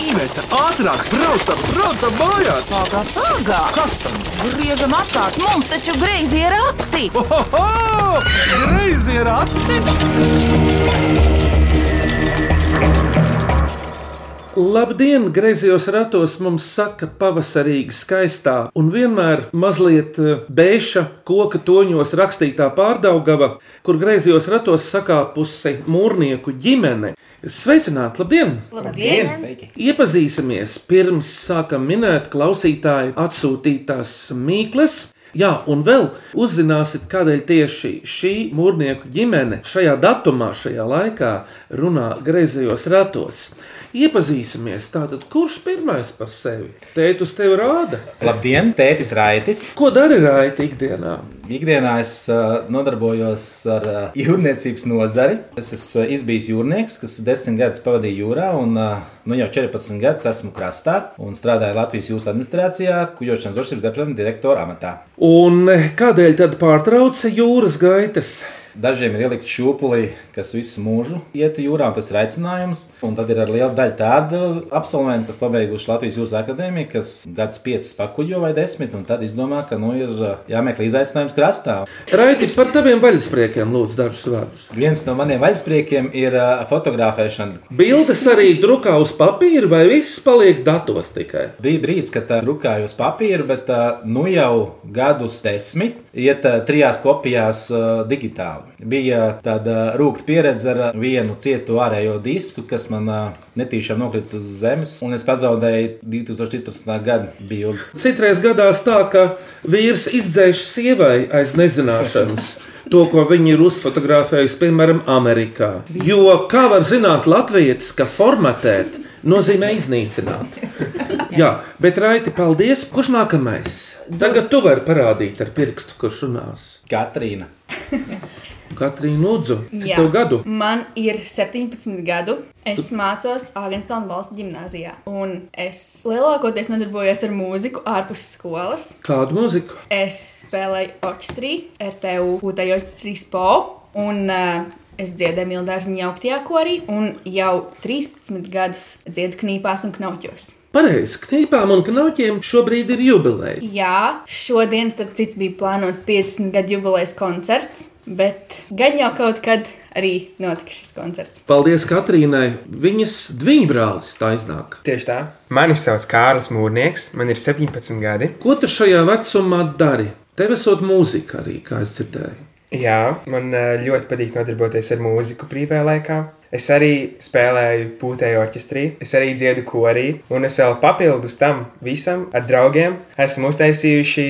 Iveta, ātrāk, braucam, braucam mājās! Pagā, pagā! Kas tam? Griežam apkārt, mums taču greizi ir rati! Greizi ir ati! Labdien, griezos ratos mums saka pavasarīgi skaistā un vienmēr mazliet eh, bēša koka toņos rakstītā pārdaugava, kur griezos ratos sakāpusi mūrnieku ģimene. Sveicināti, labdien! Labdien! Sveiki! Iepazīsimies pirms sākam minēt klausītāju atsūtītās mīklas. Jā, un vēl uzzināsiet, kādēļ tieši šī mūrnieku ģimene šajā datumā, šajā laikā runā griezījos ratos. Iepazīsimies, tātad kurš pirmais par sevi? Tēti uz tevi rāda. Labdien, tētis Raitis. Ko dari Raiti ikdienā? Ikdienā es uh, nodarbojos ar uh, jūrniecības nozari. Es esmu uh, izbijis jūrnieks, kas desmit gadus pavadīja jūrā, un nu jau 14 gadus esmu krastā un strādāju Latvijas jūras administrācijā, kuģošanas drošības departamenta direktora amatā. Un kādēļ tad pārtrauca jūras gaitas? Dažiem ir ielikt šūpuli, kas visu mūžu iet jūrā, un tas ir aicinājums. Un tad ir arī liela daļa tādu absolventu, kas pabeiguši Latvijas jūras akadēmiju, kas gadus piecus pakuģo vai desmit, un tad izdomā, ka nu, ir uh, jāmeklē izaicinājums krastā. Raiti par taviem vaļaspriekiem lūdzu dažus vārdus. Viens no maniem vaļaspriekiem ir uh, fotografēšana. Bildes arī drukā uz papīra vai viss paliek datos tikai? Bija brīdis, kad uh, drukāju uz papīra, bet nu jau gadus desmit iet uh, trijās kopijās uh, digitāli. Bija tāda rūkta pieredze ar vienu cietu ārējo disku, kas man netīšām nokrita uz zemes, un es pazaudēju 2013. gada bildi. Citreiz gadās tā, ka vīrs izdzēš sievai aiz nezināšanas. To, ko viņi ir uzfotografējuši, piemēram, Amerikā. Jo kā var zināt, Latvijas, ka formatēt nozīmē iznīcināt? Jā, bet Raiti, paldies. Kurš nākamais? Tagad tu vari parādīt ar pirkstu, kurš runās. Katrīna. Katrīna Lūdzu, cik Jā. tev gadu? Man ir 17 gadu. Es mācos Āgānskalnu valsts gimnājā. Un es lielākoties nodarbojos ar mūziku ārpus skolas. Kādu mūziku? Es spēlēju orķestrī, RTU Pūtēju orķestrī SPO. Un uh, es dziedāju Mildārziņā augtajā korī. Un jau 13 gadus dziedu knīpās un knauķos. Pareizi, knīpām un knauķiem šobrīd ir jubileja. Jā, šodien, starp citu, bija plānots 50 gadu jubilejas koncerts. Bet gan jau kaut kad arī notika šis koncerts. Paldies Katrīnai. Viņas dviņbrālis tā iznāk. Tieši tā. Mani sauc Kārlis Mūrnieks, man ir 17 gadi. Ko tu šajā vecumā dari? Tev esot mūzika arī, kā es dzirdēju. Jā, man ļoti patīk nodarboties ar mūziku brīvajā laikā. Es arī spēlēju pūtēju orķestrī, es arī dziedu korī, un es vēl papildus tam visam ar draugiem esmu uztaisījuši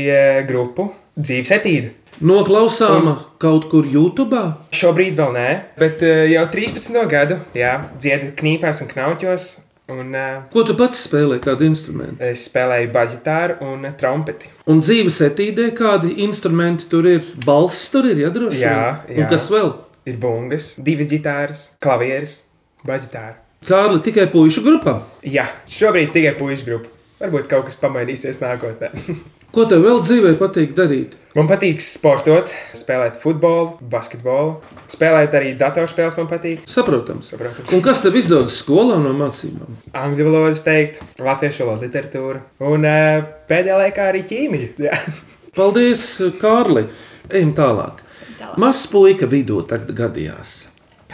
grupu Dzīves etīdu. Noklausāma kaut kur YouTube. Šobrīd vēl nē, bet jau 13 gadu jā, dziedu knīpās un knauķos. Un, ā, Ko tu pats spēlē, kādu instrumentu? es spēlēju baģitāru un trompeti. Un dzīves etīdē kādi instrumenti tur ir? Balss tur ir, ja droši Jā, vien. jā. Un kas vēl? Ir bungas, divas ģitāras, klavieres, baģitāra. Kārli tikai puišu grupā. Jā, šobrīd tikai puikas grupa. Varbūt kaut kas pamainīsies nākotnē. Ko tev vēl dzīvē patīk darīt? man patīk sportot, spēlēt futbolu, basketbolu. Spēlēt arī datorspēles man patīk. Saprotams. Saprotams. Un kas tev izdodas skolā no mācībām? Angļu valodas teikt, latviešu valodas literatūra un uh, pēdējā laikā arī ķīmija. Jā. Paldies, Kārli. Ejam tālāk. Tālāk. Mazs puika vidū tagad gadījās.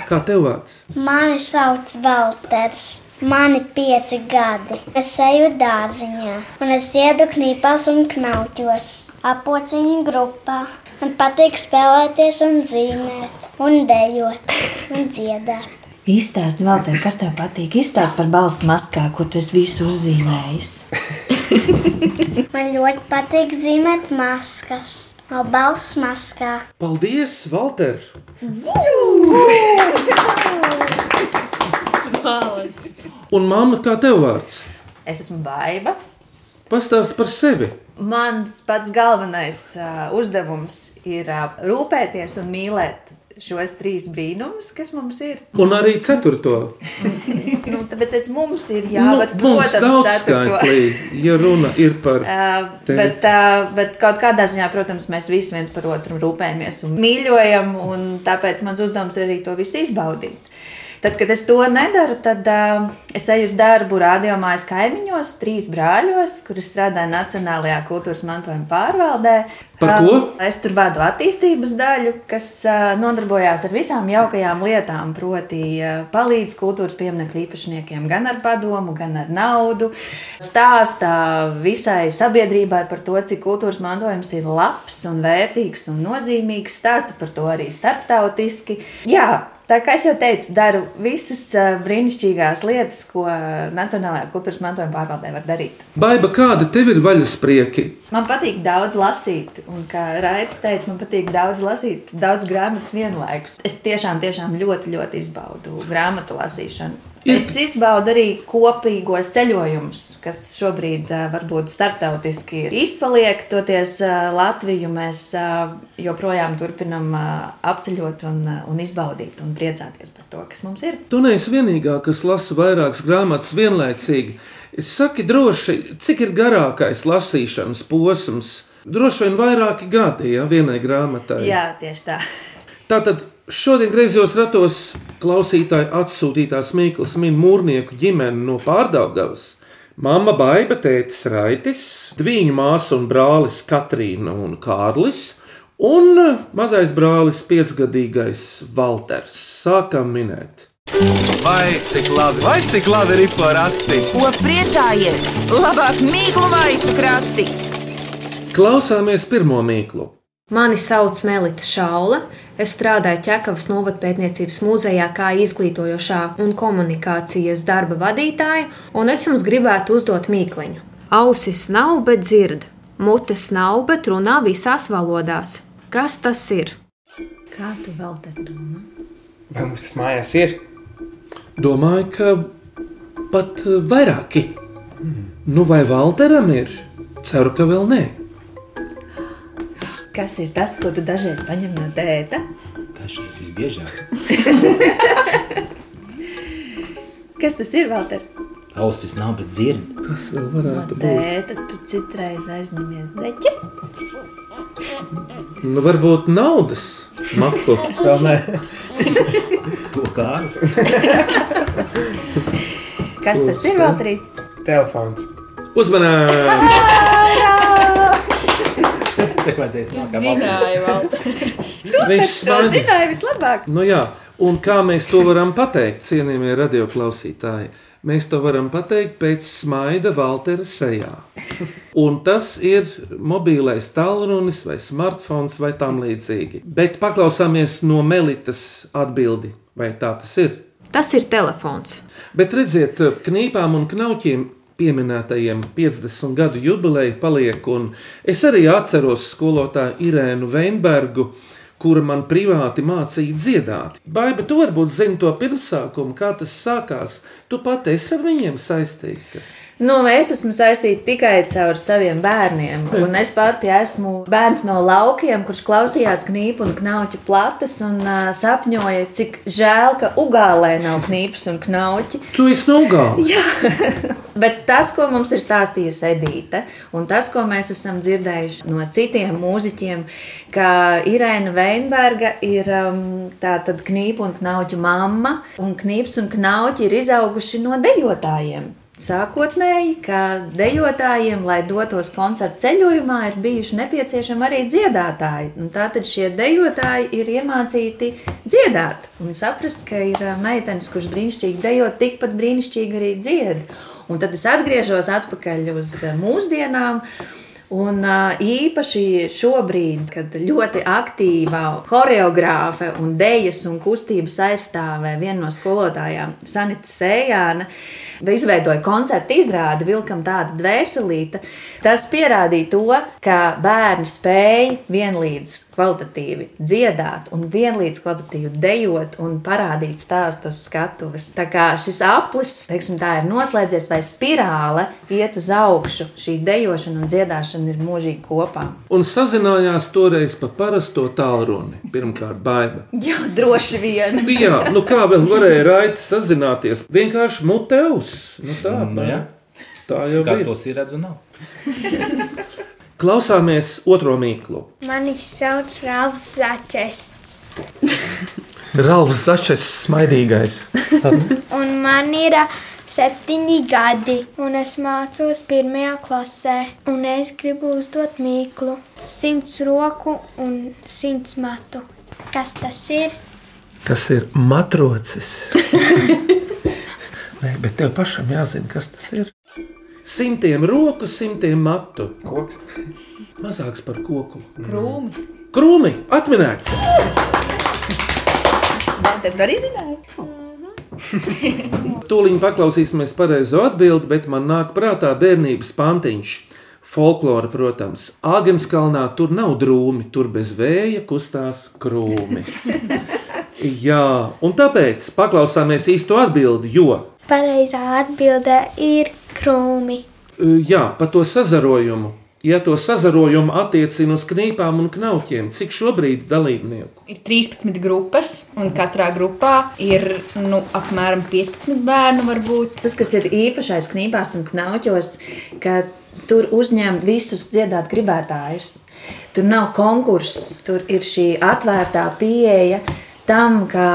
Kā tev vārds? Mani sauc Valters. Man ir pieci gadi. Es eju dārziņā, un es iedu knīpās un knauķos, apociņu grupā. Man patīk spēlēties, un zīmēt, un dejot, un dziedāt. Izstāsti, Valter, kas tev patīk? Izstāsti par balss maskā, ko tu esi visu uzzīmējis. Man ļoti patīk zīmēt maskas. No balss maskā. Paldies, Valter! Un mamma, kā tev vārds? Es esmu Baiva. Pastāsti par sevi. Mans pats galvenais uh, uzdevums ir uh, rūpēties un mīlēt šos trīs brīnumus, kas mums ir. Un arī ceturto. Nu, tāpēc es mums ir Nu, jābūt mums daudz skaitli, ja runa ir par Uh, Te- bet, uh, bet kaut kādā ziņā, protams, mēs visi viens par otru rūpējamies un mīļojam. Un tāpēc mans uzdevums ir arī to visu izbaudīt. Tad, kad es to nedaru, tad uh, es eju uz darbu radiomājas kaimiņos, trīs brāļos, kuri strādā Nacionālajā kultūras mantojuma pārvaldē. Par ko? Es tur vadu attīstības daļu, kas nodarbojās ar visām jaukajām lietām. Proti, palīdz kultūras pieminiektu īpašniekiem gan ar padomu, gan ar naudu. Stāstā visai sabiedrībai par to, cik kultūras mantojums ir labs un vērtīgs un nozīmīgs. Stāsta par to arī starptautiski. Jā, tā kā es jau teicu, daru visas brīnišķīgās lietas, ko Nacionālajā kultūras mantojuma pārvaldē var darīt. Baiba, kāda tev ir vaļasprieki? Man patīk daudz lasīt, un kā Raits teica, man patīk daudz lasīt, daudz grāmatas vienlaikus. Es tiešām, tiešām ļoti, ļoti izbaudu grāmatu lasīšanu. Es izbaudu arī kopīgos ceļojumus, kas šobrīd varbūt starptautiski ir izpaliek. Toties Latviju mēs joprojām turpinam apceļot un, un izbaudīt un priecāties par to, kas mums ir. Tu neesi vienīgā, kas lasa vairākas grāmatas vienlaicīgi. Saki droši, cik ir garākais lasīšanas posms? Droši vien vairāki gadi, ja vienai grāmatai. Jā, tieši tā. Tātad šodien griezos ratos klausītāju atsūtītās Mīklas min mūrnieku ģimeni no pārdaugavas. Mama Baiba, tētis Raitis, dviņu māsu un brālis Katrīna un Kārlis, un mazais brālis piecgadīgais Valters. Sākam minēt. Vai cik labi, vai cik labi ir porati? Ko priecājies? Labāk mīklu maisu krati! Klausāmies pirmo mīklu. Mani sauc Melita Šaula. Es strādāju Čekavas novatpētniecības muzejā kā izglītojošā un komunikācijas darba vadītāja, un es jums gribētu uzdot mīkliņu. Ausis nav, bet dzird, mutes nav, bet runā visās valodās. Kas tas ir? Kā tu vēl te domā? Vai mums tas mājās ir? Domāju, ka pat vairāki. Nu, vai Valteram ir? Ceru, ka vēl nē. Kas ir tas, ko tu dažreiz paņem no tēta? Dažreiz visbiežāk. Kas tas ir, Valter? Ausis nav, bet dzird. Kas vēl No varētu būt? tēta tu citreiz aizņemies zeķes. Nu, varbūt naudas maku. Vēl nē. To kārus. Kas tas ir, Valterī? Telefons. Uzmanīgi! Tev vajadzēja vēl. Viņš To zināja vislabāk. Nu, jā, un kā mēs to varam pateikt, cienījamie radioklausītāji? Mēs to varam pateikt pēc smaida Valtera sejā. Un tas ir mobilais tālrunis vai smartphones vai tam līdzīgi. Bet paklausāmies no Melitas atbildi, vai tā tas ir. Tas ir telefons. Bet redziet, knīpām un knauķiem pieminētajiem 50 gadu jubileja paliek, un es arī atceros skolotāju Irēnu Veinbergu, kura man privāti mācīja dziedāt. Baiba, tu varbūt zini to pirmsākumu, kā tas sākās. Tu pat esi ar viņiem saistīta. Nu, es esmu saistīta tikai caur saviem bērniem. Un es pati esmu bērns no laukiem, kurš klausījās knipu un knauķu plates un uh, sapņoja, cik žēl, ka Ugālē nav knipas un knauķi. Tu esi no Ugāles. Bet tas, ko mums ir stāstījusi Edīte, un tas, ko mēs esam dzirdējuši no citiem mūziķiem, ka Irēna Veinberga ir um, tāda knipa un knauķu mamma, un knips un knauķi ir izauguši no dejotājiem. Sākotnēji, ka dejotājiem, lai dotos koncertu ceļojumā, ir bijuši nepieciešami arī dziedātāji. Un tātad šie dejotāji ir iemācīti dziedāt un saprast, ka ir ā, meitenes, kuras brīnišķīgi dejo, tikpat brīnišķīgi arī dzied. Un tad es atgriežos atpakaļ uz ā, mūsdienām. Un ā, īpaši šobrīd, kad ļoti aktīvā choreogrāfe un dēļas un kustības aizstāvē viena no skolotājām, Sanita Sējāna, izveidoja koncertu izrādi, vilkam tādu dvēselīti. Tas pierādīja to, ka bērni spēja vienlīdz kvalitatīvi dziedāt un vienlīdz kvalitatīvi dejot un parādīt stāstu uz skatuves. Tā kā šis aplis, teiksim, tā ir noslēdzies vai spirāle, iet uz augšu, šī dejošana un dziedāšana ir mūžīgi kopā. Un sazinājās toreiz pa parasto tālruni. Pirmkārt, baiba. Jā, droši vien. Jā, nu kā vēl varēja raiti sazināties? Vienkārši muteus. Nu tā, Nu, jā. tā jau. Skatos, ir redzu, nav. Klausāmies otro mīklu. Mani sauc Rāvs Začests. Ralfs Začes smaidīgais. Un man ir septiņi gadi, un es mācos pirmajā klasē. Un es gribu uzdot mīklu, simts roku un simts matu. Kas tas ir? Tas ir matrocis. Nē, bet tev pašam jāzina, kas tas ir. Simtiem roku, simtiem matu. Koks. Mazāks par koku. Krūmi. Krūmi atminēts. Tad arī zināja. Tūlīt paklausīsimies pareizo atbildi, bet man nāk prātā bērnības pantiņš. Folklora, protams, Āgenskalnā tur nav drūmi, tur bez vēja kustās krūmi. Jā, un tāpēc paklausāmies īsto atbildi, jo, Pareizā atbilde ir krūmi. jā, par to sazarojumu. Ja to sazarojumu attiecina uz knīpām un knauķiem, cik šobrīd dalībnieku? Ir 13 grupas, un katrā grupā ir nu, apmēram 15 bērnu. Varbūt. Tas, kas ir īpašais knībās un knauķos, ka tur uzņem visus dziedāt gribētājus. Tur nav konkurss, tur ir šī atvērtā pieeja tam, ka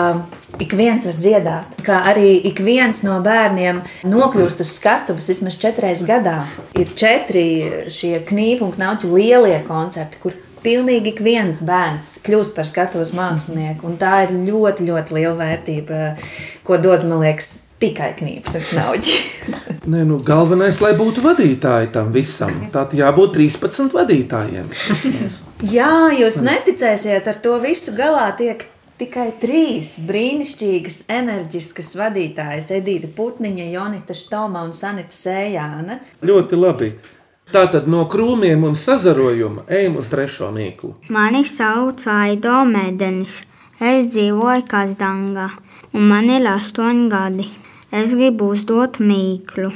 ik viens var dziedāt. Kā arī ik viens no bērniem nokļūst uz skatuves vismaz četras gadā. Ir četri šie knīpu un knauķu lielie koncerti, kur pilnīgi ik viens bērns kļūst par skatuves mākslinieku. Un tā ir ļoti, ļoti liela vērtība, ko dod, man liekas, tikai knīpas un knauķi. Nē, nu, galvenais, lai būtu vadītāji tam visam. Tātad jābūt 13 vadītājiem. Jā, jūs neticēsiet, ar to visu galā tiek tikai trīs brīnišķīgas, enerģiskas vadītājas - Edita Putniņa, Jonita Štoma un Sanita Sējāna. Ļoti labi. Tātad no krūmiem un sazarojuma ejam uz trešo mīklu. Mani sauc Aido Mēdenis. Es dzīvoju Kazdangā, un man ir astoņi gadi. Es gribu uzdot mīklu.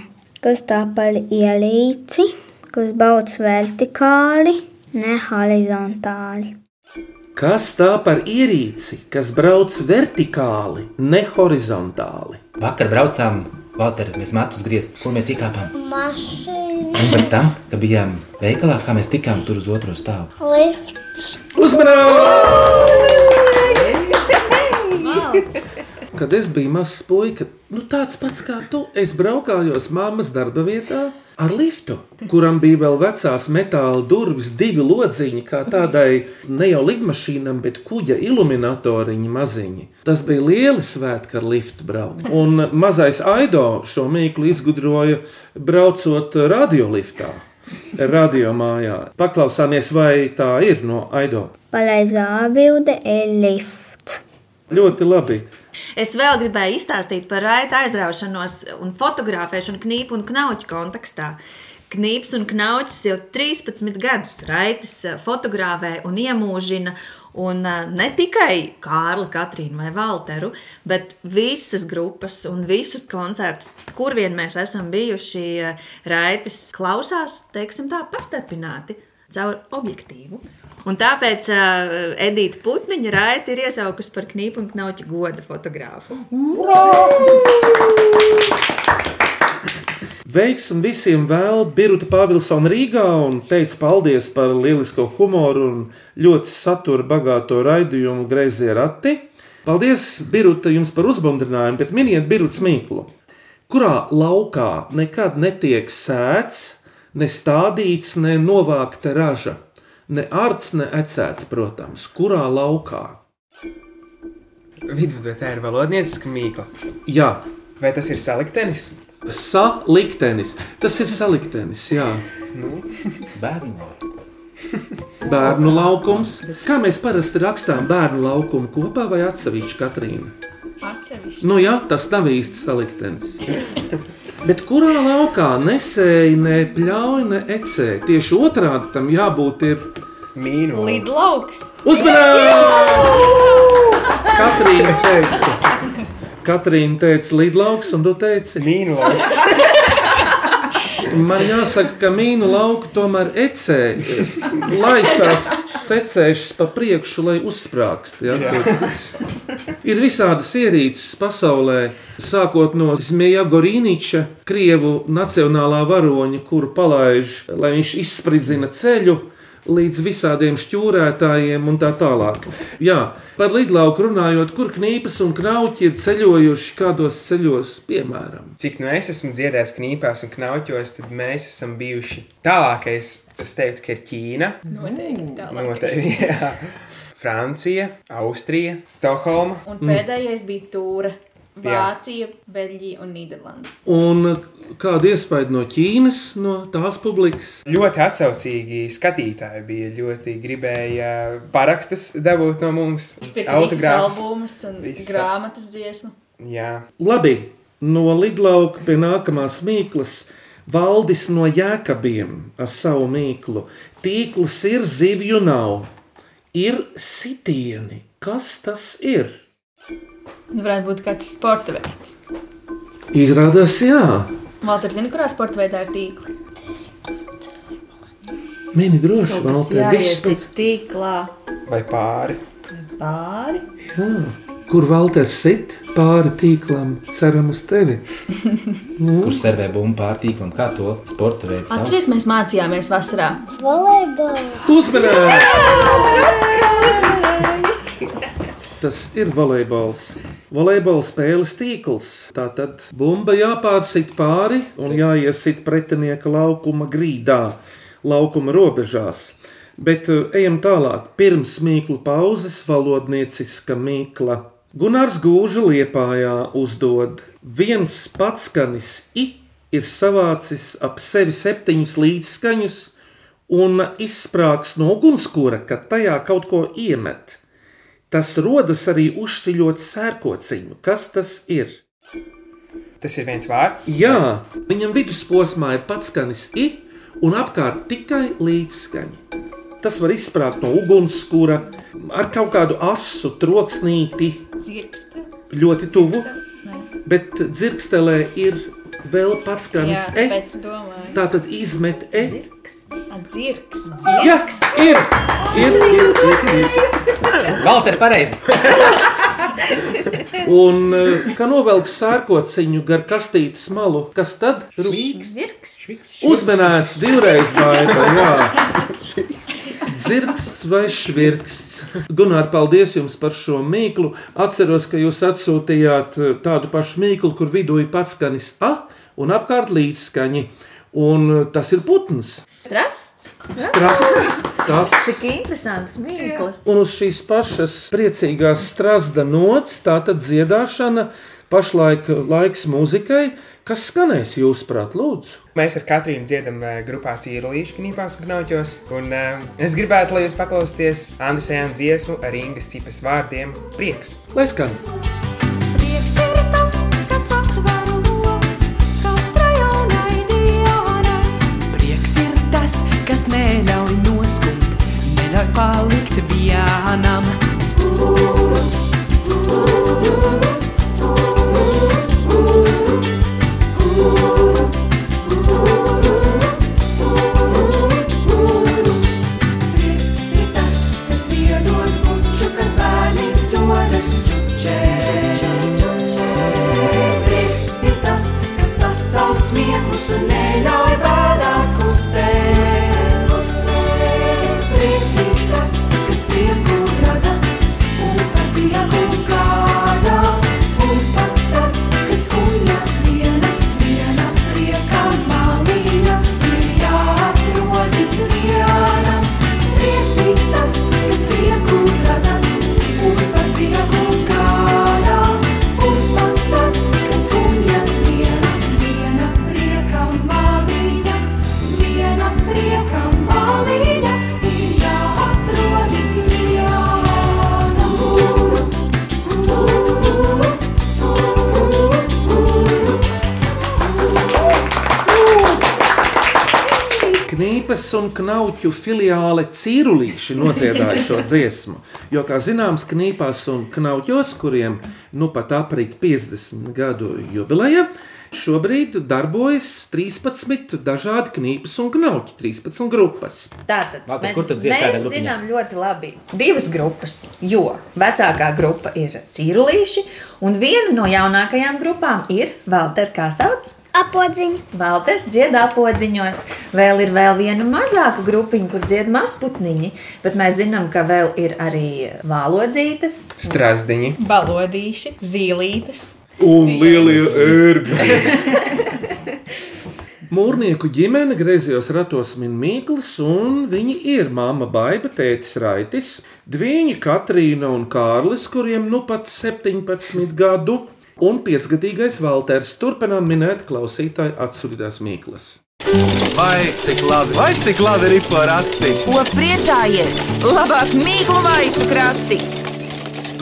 Kas tā par ielīci, kas brauc vertikāli, ne horizontāli? Kas tā par ierīci, kas brauc vertikāli, ne horizontāli? Vakar braucām, Valter, mēs matus griezt, kur mēs iekāpām. Mašīna, Un pēc tam, kad bijām veikalā, kā mēs tikām tur uz otro stāvu. lifts, Uzmanības! Kad es biju mazs puika, nu tāds pats kā tu, es braukājos mammas darba vietā ar liftu, kuram bija vēl vecās metāla durvis, divi lodziņi, kā tādai ne jau lidmašīnam, bet kuģa iluminatoriņi maziņi. Tas bija lieli svētki ar liftu braukt. Un mazais Aido šo mīklu izgudroja braucot radioliftā. Radio mājā. Paklausāmies, vai tā ir no Aido. Pareizā atbilde ir lifts. Ļoti labi. Es vēl gribēju izstāstīt par raita aizraušanos un fotografēšanu knipu un knauķu kontekstā. Knips un knauķis jau 13 gadus raitas fotografē un iemūžina. Un ā, ne tikai Kārli, Katrīnu vai Valteru, bet visas grupas un visus koncertus, kur vien mēs esam bijuši, ā, raitas klausās, teiksim tā, pastarpināti caur objektīvu. Un tāpēc uh, Edita Putniņa raita ir iesaukusi par knipu un knauķu goda fotogrāfu. Veiksmi visiem vēl Birta Pāvilsona Rīgā un teica paldies par lielisko humoru un ļoti satura bagāto raidījumu Greizie rati. Paldies, Birta, jums par uzbundrinājumu, bet miniet Birta smīklu, kurā laukā nekad netiek sēts, ne stādīts, ne novākta raža, ne ārts, ne ecēts, protams, kurā laukā. Vidū tā ir valodnieciska mīkla. Jā, Vai tas ir saliktenis? saliktenis. Tas ir saliktenis, jā. Nu, Bērnu Bērnu laukums. Kā mēs parasti rakstām bērnu laukumu kopā vai atsevišķi Katrīna? Atsevišķi. Nu, jā, tas nav īsti saliktenis. Bet kurā laukā nesēji, ne pļauj, ne ecē? Tieši otrādi tam jābūt ir mīnu. Lidlauks. uzmanīgs! Katrīna teica, Katrīna teica lidlauks, un tu teici mīnu lauks. Man jāsaka, ka mīnu lauku tomēr ecē, lai tās ecēšas pa priekšu, lai uzsprāgst. Ja? Ir visādas ierīces pasaulē, sākot no Zmeja Gorīniča, krievu nacionālā varoņa, kuru palaiž, lai viņš izspridzina ceļu. Līdz visādiem šķūrētājiem un tā tālāk. Jā, par lidlauku runājot, kur knīpas un knauķi ir ceļojuši kādos ceļos, piemēram. Cik nu es esmu dziedājis knīpās un knauķos, tad mēs esam bijuši tālākais. Es teiktu, ka ir Ķīna. Noteikti tālāk. Noteikti, jā. Francija, Austrija, Stokholma. Un pēdējais bija Tūra. Vācija, Beļģija un Nīderlanda. Un kāda iespēja no Ķīnas, no tās publikas? Ļoti atsaucīgi skatītāji bija. Ļoti gribēja parakstus dabūt no mums. Visas albumus un Visa. grāmatas dziesmu. Jā, Labi, no lidlauka pie nākamās mīklas. Valdis no jēkabiem ar savu mīklu. Tīkls ir, zivju nav. Ir sitieni. Kas tas ir? Nu, varētu būt kāds sporta veids. Izrādās, jā, Valter, zini, kurā sporta veidā ir tīkli? mini droši. Tas Valter, viss pats- tīklā vai pāri. pāri. Jā. Kur Valters sit pāri tīklam, ceram uz tevi? Kurš servē bumbu pārtīklam, kā to sporta veidu sauc? Atceries, mēs mācījāmies vasarā. Volejbolu. Uzmanīgi! Tas ir volejbols. Volejbola spēles tīkls. Tā tad bumba jāpārsit pāri un jāiesit pretinieka laukuma grīdā, laukuma robežās. Bet eh, ejam tālāk. Pirms mīklu pauzes valodnieciska mīkla. Gunārs Gūža liepājā uzdod viens patskanis i ir savācis ap sevi septiņus līdzskaņus un izsprāgs no ugunskura, kad tajā kaut ko iemet. Tas rodas arī uzšķiļot sērkociņu. Kas tas ir? Tas ir viens vārds. Jā, viņam vidusposmā ir pats skanis i un apkārt tikai līdzskaņi. Tas var izsprāgt no ugunskura ar kaut kādu asu, troksnīti, Zirgsta. ļoti tuvu. Nē. Bet dzirkstelē ir vēl pats skanis Jā, e. Tā tad izmet e. Dzirks. Jā, ir! Ir, ir, ir, ir. Valter, pareizi! Un eh, kā novelk sērkociņu gar kastītes malu, kas tad Rīks! uzmanēts divreiz vairāk? Jā, dzirksts vai švirksts. Gunār, paldies jums par šo mīklu. Atceros, ka jūs atsūtījāt eh, tādu pašu mīklu, kur vidū ir pats skanis A un apkārt līdzskaņi. Un eh, tas ir putns. Strasts. Strasts. Tas. Cik interesants mīkls. Un uz šīs pašas priecīgās strāzda nots, tā tad dziedāšana, pašlaik laiks mūzikai, kas skanēs jūsuprāt, lūdzu. Mēs ar Katrīnu dziedam eh, grupā Cīrulīšu knīpās un knauķos. Un uh, es gribētu, lai jūs paklausieties Andrus Jānis dziesmu ar Ingas cipas vārdiem - prieks. Lai skan! Neļauj palikt vienam. Prieks un knauķu filiāle Cīrulīši nodziedāja šo dziesmu. Jo, kā zināms, knīpās un knauķos, kuriem nu pat aprit 50 gadu jubileja, šobrīd darbojas 13 dažādi knīpes un knauķi, 13 grupas. Tātad Valter, mēs, mēs grupiņā? zinām ļoti labi divas grupas, jo vecākā grupa ir cīrulīši, un viena no jaunākajām grupām ir Valter, kā sauc? Apodziņu. Valters dzied apodziņos. Vēl ir vēl viena mazāka grupiņa, kur dzied mazputniņi, bet mēs zinām, ka vēl ir arī vālodzītes. Strasdiņi, balodīši, zīlītes. Un lielie ērgļi. Mūrnieku ģimene griezījos ratos min Mīkls, un viņi ir māma Baiba, tētis Raitis, dviņi Katrīna un Kārlis, kuriem nu pat 17 gadu, un piecgadīgais Valters. Turpinām minēt klausītāju atsūtītās Mīklas. Vai cik labi, vai cik labi ir porakti? Ko priecājies? Labāk mīklu maisu krati!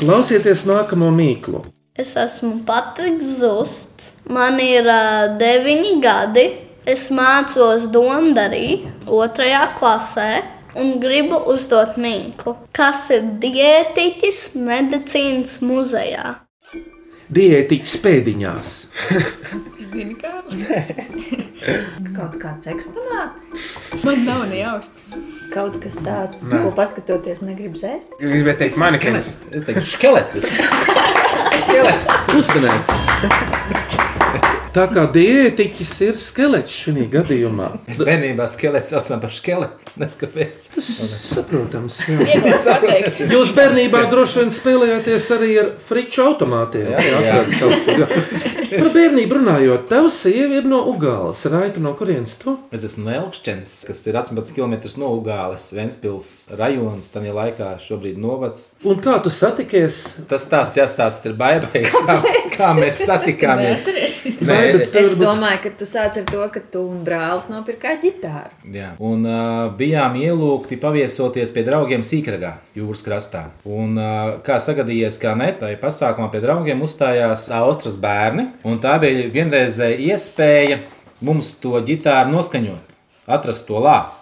Klausieties nākamo Mīklu. Es esmu Patriks Zusts, man ir uh, deviņi gadi. Es mācos Dunkarī, otrajā klasē, un gribu uzdot mīklu. Kas ir diētiķis medicīnas muzejā? Diētiķis pēdiņās. Zini, kā? Kaut kāds eksponāts. Man nav ne jausmas. Kaut kas tāds, Nē. ko paskatoties, negribas ēst. Jūs gribētu teikt, manekens. Es teiktu, skelets. Uzmanīts! Tā kā diētiķis ir skelets šajā gadījumā. Es bērnībā skelets saucam par skeletu. Neskapēc. Tas saprotams. Vieglāk pateikt. Jūs bērnībā droši vien spēlējāties arī ar friču automātiem. Jā, jā. ko. Par bērnību runājot, tava sieva ir no Ugāles. Raita, no kurienes tu? Es esmu no Elkšķenes, kas ir 18 km no Ugāles, Ventspils rajonas, tā laikā šobrīd novads. Un kā tu satikies? Tas tās jāstāsta ir baibai, kā, kā mēs satikāmies. Nē, Es domāju, ka tu sāc ar to, ka tu un brālis nopirkāt ģitāru. Jā. Un uh, bijām ielūgti paviesoties pie draugiem Sīkragā, jūras krastā. Un, uh, kā sagadījies, kā netai pasākumā pie draugiem uzstājās Austrijas bērni. Un tā bija vienreizēja iespēja mums to ģitāru noskaņot, atrast to lāpu.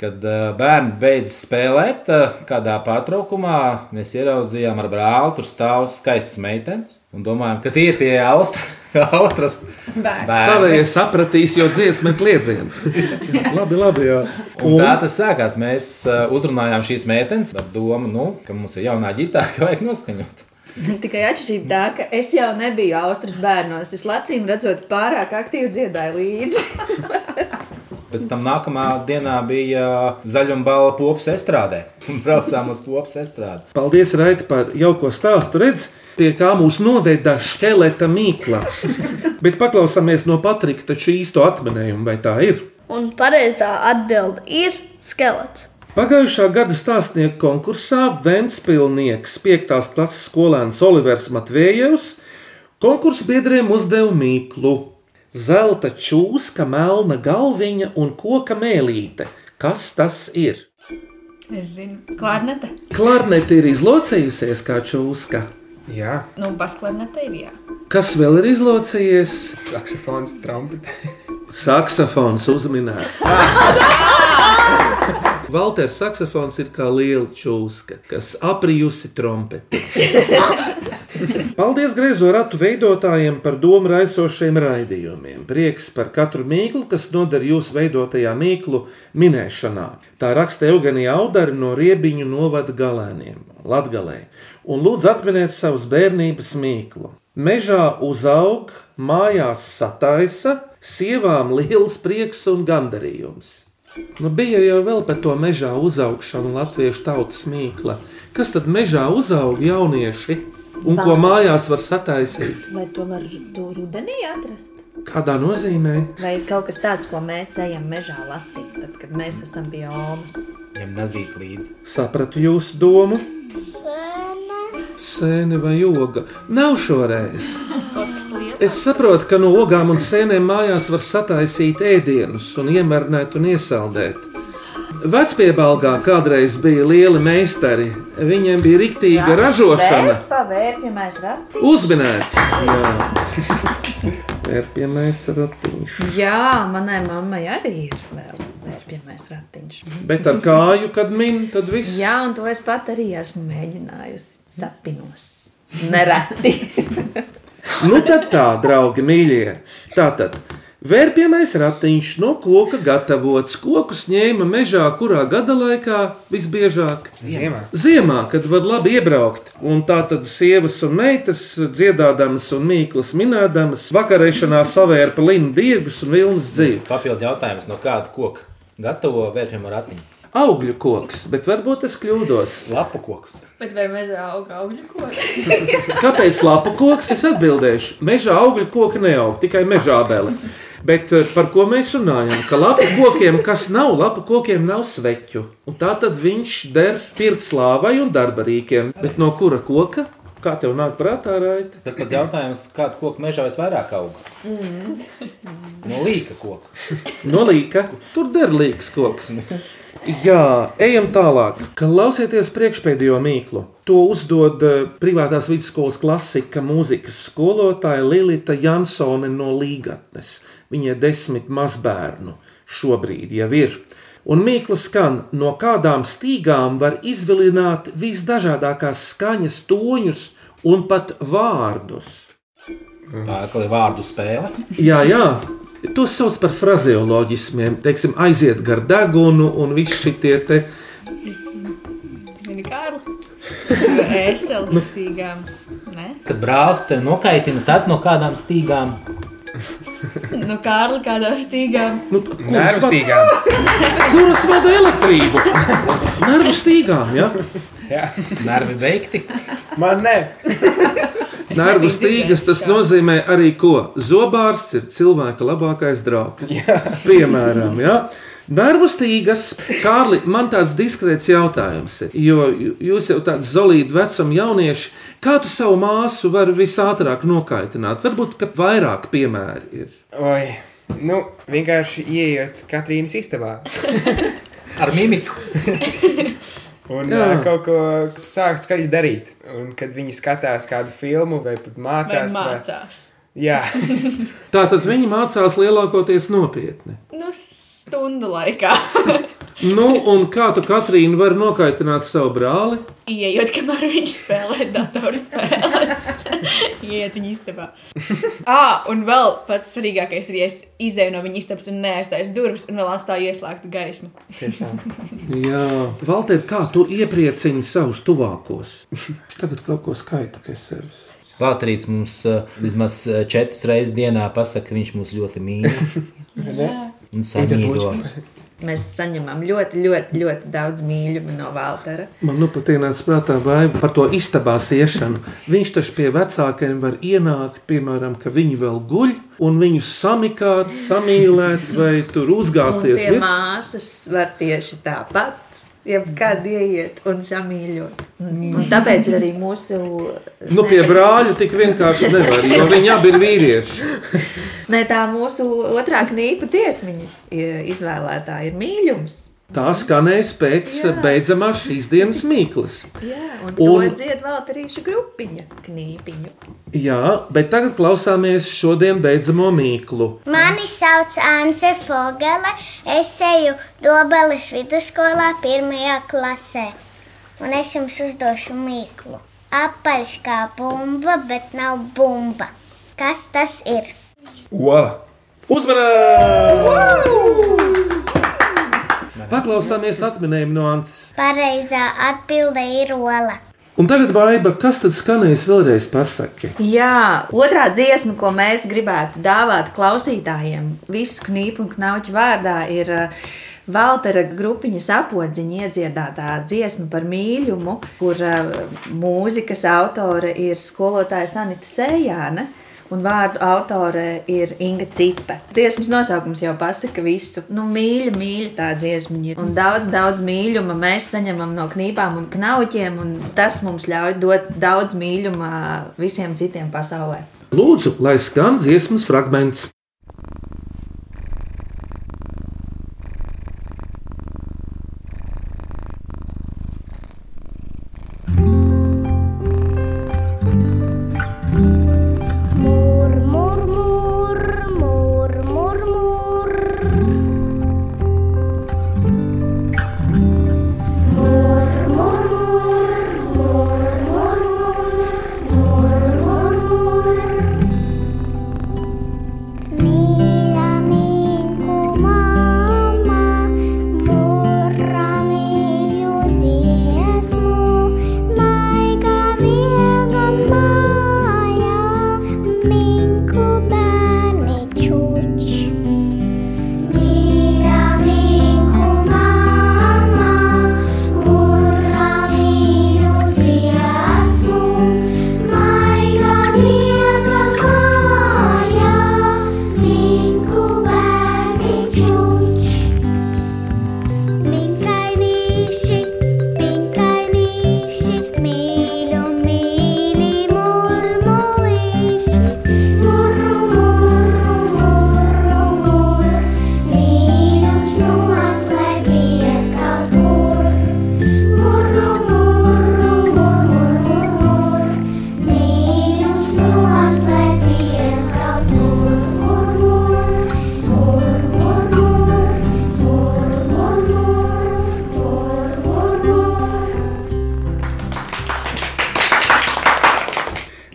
Kad uh, bērni beidz spēlēt, uh, kādā pārtraukumā mēs ieraudzījām ar brāli, tur stāv skaistas meitenes. Un domājam, ka tie ir tie Austra, Austras bērni. Savējie sapratīs, jo dziesma ir kliedziens. labi, labi. Jā. Un tā tas sākās. Mēs uh, uzrunājām šīs meitenes ar domu, nu, ka mums ir jaunā ģitāra, ka vajag noskaņot. Tikai atšķirība tā, ka es jau nebiju Austrijas bērnos. Es lacīm redzot, pārāk aktīvi dziedāju līdzi. Pēc tam nākamā dienā bija zaļumbala popas estrādē. Un braucām uz popas estrādi. Paldies, Raita, par jauko stāstu. Redz, pie kā mūs noveda skeleta mīkla. Bet paklausāmies no Patrika, taču īsto atminējumu, vai tā ir? Un pareizā atbilde ir skelets. Pagājušā gada stāstnieku konkursā Ventspilsnieks 5. klases skolēns Olivers Matvējevs konkursu biedriem uzdeva mīklu. Zelta čūska, melna galviņa un koka mēlīte. Kas tas ir? Es zinu, klarnete. Klarnete ir izlocījusies kā čūska. Jā, Nu, basklarnete ir jā. Kas vēl ir izlocījies? saksofons, trompete. Saksofons uzminēts. Valters saksofons ir kā liela čūska, kas aprijusi trompeti. Paldies griezo ratu veidotājiem par domu raisošiem raidījumiem. Prieks par katru mīklu, kas noder jūsu veidotajā mīklu minēšanā. Tā raksta Eugenija Audari no Riebiņu novada galēniem, Latgalē. Un lūdzu atminiet savus bērnības mīklu. Mežā uzaug, mājās sataisa, sievām liels prieks un gandarījums. Nu, bija jau vēl par to mežā uzaugšanu latviešu tautas mīkla. Kas tad mežā uzaug jaunieši un ko mājās var sataisīt? Vai to var to rudenī atrast? Kādā nozīmē? Vai kaut kas tāds, ko mēs ejam mežā lasīt, tad, kad mēs esam pie Omas? Ņem nazīt līdzi. Sapratu jūsu domu. Sēne. Sēne vai joga? Nav šoreiz. Es saprotu, ka no ogām un sēnēm mājās var sataisīt ēdienus, un iemērnēt un iesaldēt. Vecpiebalgā kādreiz bija lieli meistari. Viņiem bija riktīga ražošana. Pavērpjamais rati. Uzminēts! Vērpjamais ratiņš. Jā, manai mammai arī ir vēl vērpjamais ratiņš. Bet ar kāju, kad min, tad viss. Jā, un to es pat arī esmu mēģinājusi sapinos. Nereti. Nu tad tā, draugi, mīļie. Tātad Vērpiemais ratiņš no koka gatavots. Kokus ņēma mežā, kurā gada laikā visbiežāk? Ziemā. Ziemā, kad var labi iebraukt. Un tā tad sievas un meitas dziedādamas un mīklas minēdamas vakarēšanā savērpa linu diegus un vilnas dzīvi. Papildu jautājums, no kāda koka gatavo vērtējumu ratiņu? Augļu koks, bet varbūt es kļūdos. Lapu koks. Bet vai mežā aug augļu koks? Kāpēc lapu koks? Es atbildēšu. Mežā augļu koki neaug, tikai mežā abeli. Bet eh, par ko mēs runājam? Ka lapu kokiem, kas nav lapu kokiem, nav sveķu. Un tā tad viņš der pirtslāvai un darba rīkiem. Bet no kura koka? Kā tev nāk prātā, Raita? Tas pats jautājums, kāda koka mežā visvairāk aug? Mm. No līka koka. No līka. Tur der līks koks. Jā, ejam tālāk. Klausieties priekšpēdējo mīklu. To uzdod eh, privātās vidusskolas klasika mūzikas skolotāja Lilita Jansone no Līgatnes. Viņai desmit mazbērnu šobrīd jau ir. Un mīkla skan, no kādām stīgām var izvilināt visdažādākās skaņas, toņus un pat vārdus. Tā ir vārdu spēle. Jā, jā. To sauc par frazeoloģismiem. Teiksim, aiziet gar degunu un viss šitie te. Zini, Kārli? Ēseles stīgām. Ne? Kad brālis te nokaitina, tad no kādām stīgām? No Kārli kādām stīgām. Nu, Nervu stīgām. Kuras vada elektrību? Nervu stīgām, ja? Jā. Nervi beigti. Man ne. Nervu stīgas tas nozīmē arī ko? Zobārsts ir cilvēka labākais draugs. Piemēram, ja? Nervu stīgas, Kārli, man tāds diskrēts jautājums ir. Jo jūs jau tāds solīti vecuma jaunieši, kā tu savu māsu vari visātrāk nokaitināt? Varbūt, ka vairāk piemēri ir. Oi, nu, vienkārši ieiet Katrīnas istabā. Ar mimiku. Un Jā. uh, kaut ko sākt skaļi darīt. Un kad viņi skatās kādu filmu vai pat Vai mācās. mācās? Jā, Tā tad viņi mācās lielākoties nopietni. Nu, stundu laikā. Nu, un kā tu, Katrīna, vari nokaitināt savu brāli? Iejot, kamēr viņš spēlē datorspēles. Iet viņa istabā. Ah, un vēl pats svarīgākais ir, ja es izēju no viņa istabas un neaizstāju durvis un vēl atstāju ieslēgtu gaismu. Jā, Valter, kā tu iepriecini savus tuvākos? Viņš tagad kaut ko skaita pie sevis. Valtrīts mums uh, vismaz uh, četras reizes dienā pasaka, ka viņš mūs ļoti mīl. Un samīļo. Mēs saņemam ļoti, ļoti, ļoti daudz mīļumu no Valtera. Man nu pat ienāca prātā vaiva par to istabā iešanu. Viņš taču pie vecākiem var ienākt, piemēram, ka viņi vēl guļ, un viņus samikāt, samīlēt, vai tur uzgāzties pie virs. māsas var tieši tāpat. Jebkad ieiet un samīļot. Un, un tāpēc arī mūsu. Nu, pie brāļa tik vienkārši nevar, jo viņi abi ir vīrieši. Nē, tā mūsu otrā knīpa dziesmiņa ir izvēlētā ir mīļums. Tā skanēs pēc beidzamās šīs dienas mīklas. Jā, un, Un- dzied Valterīša grupiņa knīpiņu. Jā, bet tagad klausāmies šodien beidzamo mīklu. Mani sauc Anse Fogele. Es eju Dobeles vidusskolā pirmajā klasē. Un es jums uzdošu mīklu. Apaļš kā bumba, bet nav bumba. Kas tas ir? Ola. Uzmanīgi! Paklausāmies atminējumu no Anses. Pareizā atbilde ir ola. Un tagad, Baiba, kas tad skanēs vēlreiz pasaki? Jā, otrā dziesma, ko mēs gribētu dāvāt klausītājiem, visu knipu un knauķu vārdā, ir uh, Valtera grupiņas apodziņa iedziedātā dziesma par mīlumu, kur uh, mūzikas autore ir skolotāja Sanita Sējāne. Un vārdu autore ir Inga Cipe. Dziesmas nosaukums jau pasaka visu. Nu, mīļa, mīļa tā dziesmiņa. Un daudz, daudz mīluma mēs saņemam no knībām un knauķiem, un tas mums ļauj dot daudz mīluma visiem citiem pasaulē. Lūdzu, lai skan dziesmas fragments.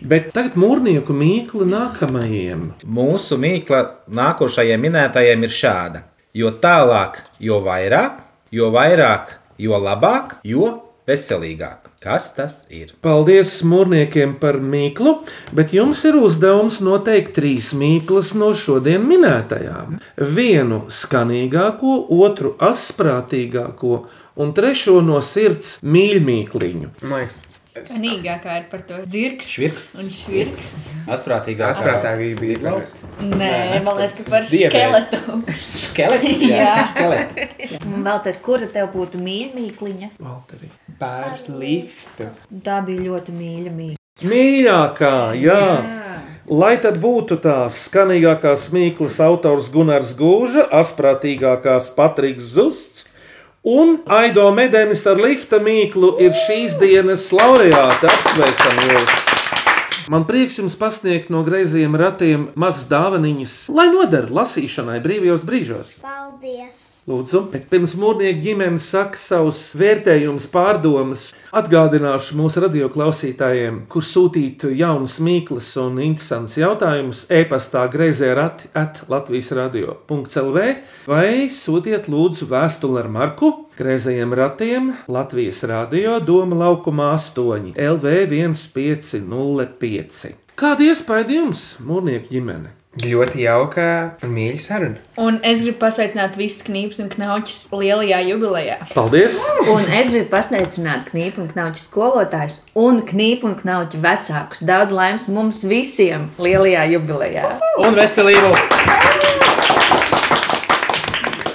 Bet tagad mūrnieku mīkla nākamajiem. Mūsu mīkla nākošajiem minētajiem ir šāda. Jo tālāk, jo vairāk, jo vairāk, jo labāk, jo veselīgāk. Kas tas ir? Paldies mūrniekiem par mīklu, bet jums ir uzdevums noteikt trīs mīklas no šodien minētajām. Vienu skanīgāko, otru asprātīgāko un trešo no sirds mīļmīkliņu. Skanīgākā ir par to dzirks. Švirks. Un švirks. Asprātīgāk. Asprātīgāk bija Nē, man liekas, ka par Diabēta. skeletu. Skeleti? Jā, skeleti. Un vēl tad, kura tev būtu mīļa mīkliņa? Valteri. Par liftu. Tā bija ļoti mīļa mīkliņa. Mīļākā, jā. Lai tad būtu tās skanīgākās mīklas autors Gunārs Gūža, asprātīgākās Patriks Zusts un Aido Medenis ar lifta mīklu ir šīs dienas laureāti. Apsveicam jūs! Man prieks jums pasniegt no greizajiem ratiem mazas dāvanas, lai noder lasīšanai brīvajos brīžos. Paldies! Lūdzu, bet pirms mūrnieku ģimenes saka savus vērtējumus, pārdomas, atgādināšu mūsu radioklausītājiem, kur sūtīt jaunas mīklas un interesantus jautājumus e-pastā greizē rati at Latvijas radio.clv vai sūtiet lūdzu vēstuli ar marku greizajiem ratiem Latvijas radio Doma laukumā 8 LV 1505. Kāda iespēja jums, mūrnieku ģimene? Ļoti jauka un mīļa saruna. Un es gribu pasveicināt visus knīpus un knauķus lielajā jubilejā. Paldies! Un es gribu pasveicināt knipu un knauķu skolotājus un knipu un knauķu vecākus. Daudz laimes mums visiem lielajā jubilejā. Un veselību!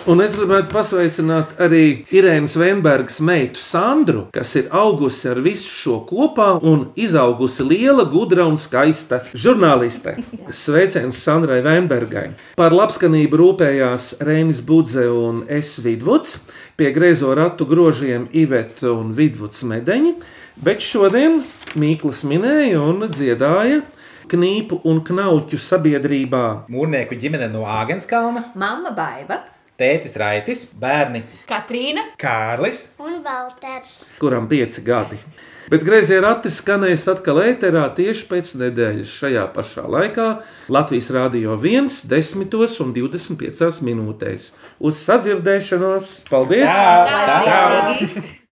Un es gribētu pasveicināt arī Irēnas Veinbergas meitu Sandru, kas ir augusi ar visu šo kopā un izaugusi liela, gudra un skaista žurnāliste. Sveiciens Sandrai Veinbergai. Par labskanību rūpējās Reinis Budze un Es Vidvuds, pie griezo ratu grožiem Iveta un Vidvuds Medeņi, bet šodien Mīklas minēja un dziedāja knīpu un knauķu sabiedrībā. Mūrnieku ģimene no Āgenskalna, Mama Baiva, tētis Raitis, bērni Katrīna, Kārlis Un Valters. kuram pieci gadi. Bet grazējā rati skanēs atkal ēterā tieši pēc nedēļas šajā pašā laikā Latvijas Rādio 1, 10 un 25 minūtēs. Uz sadzirdēšanos! Paldies! Tā, tā. Laimīgi!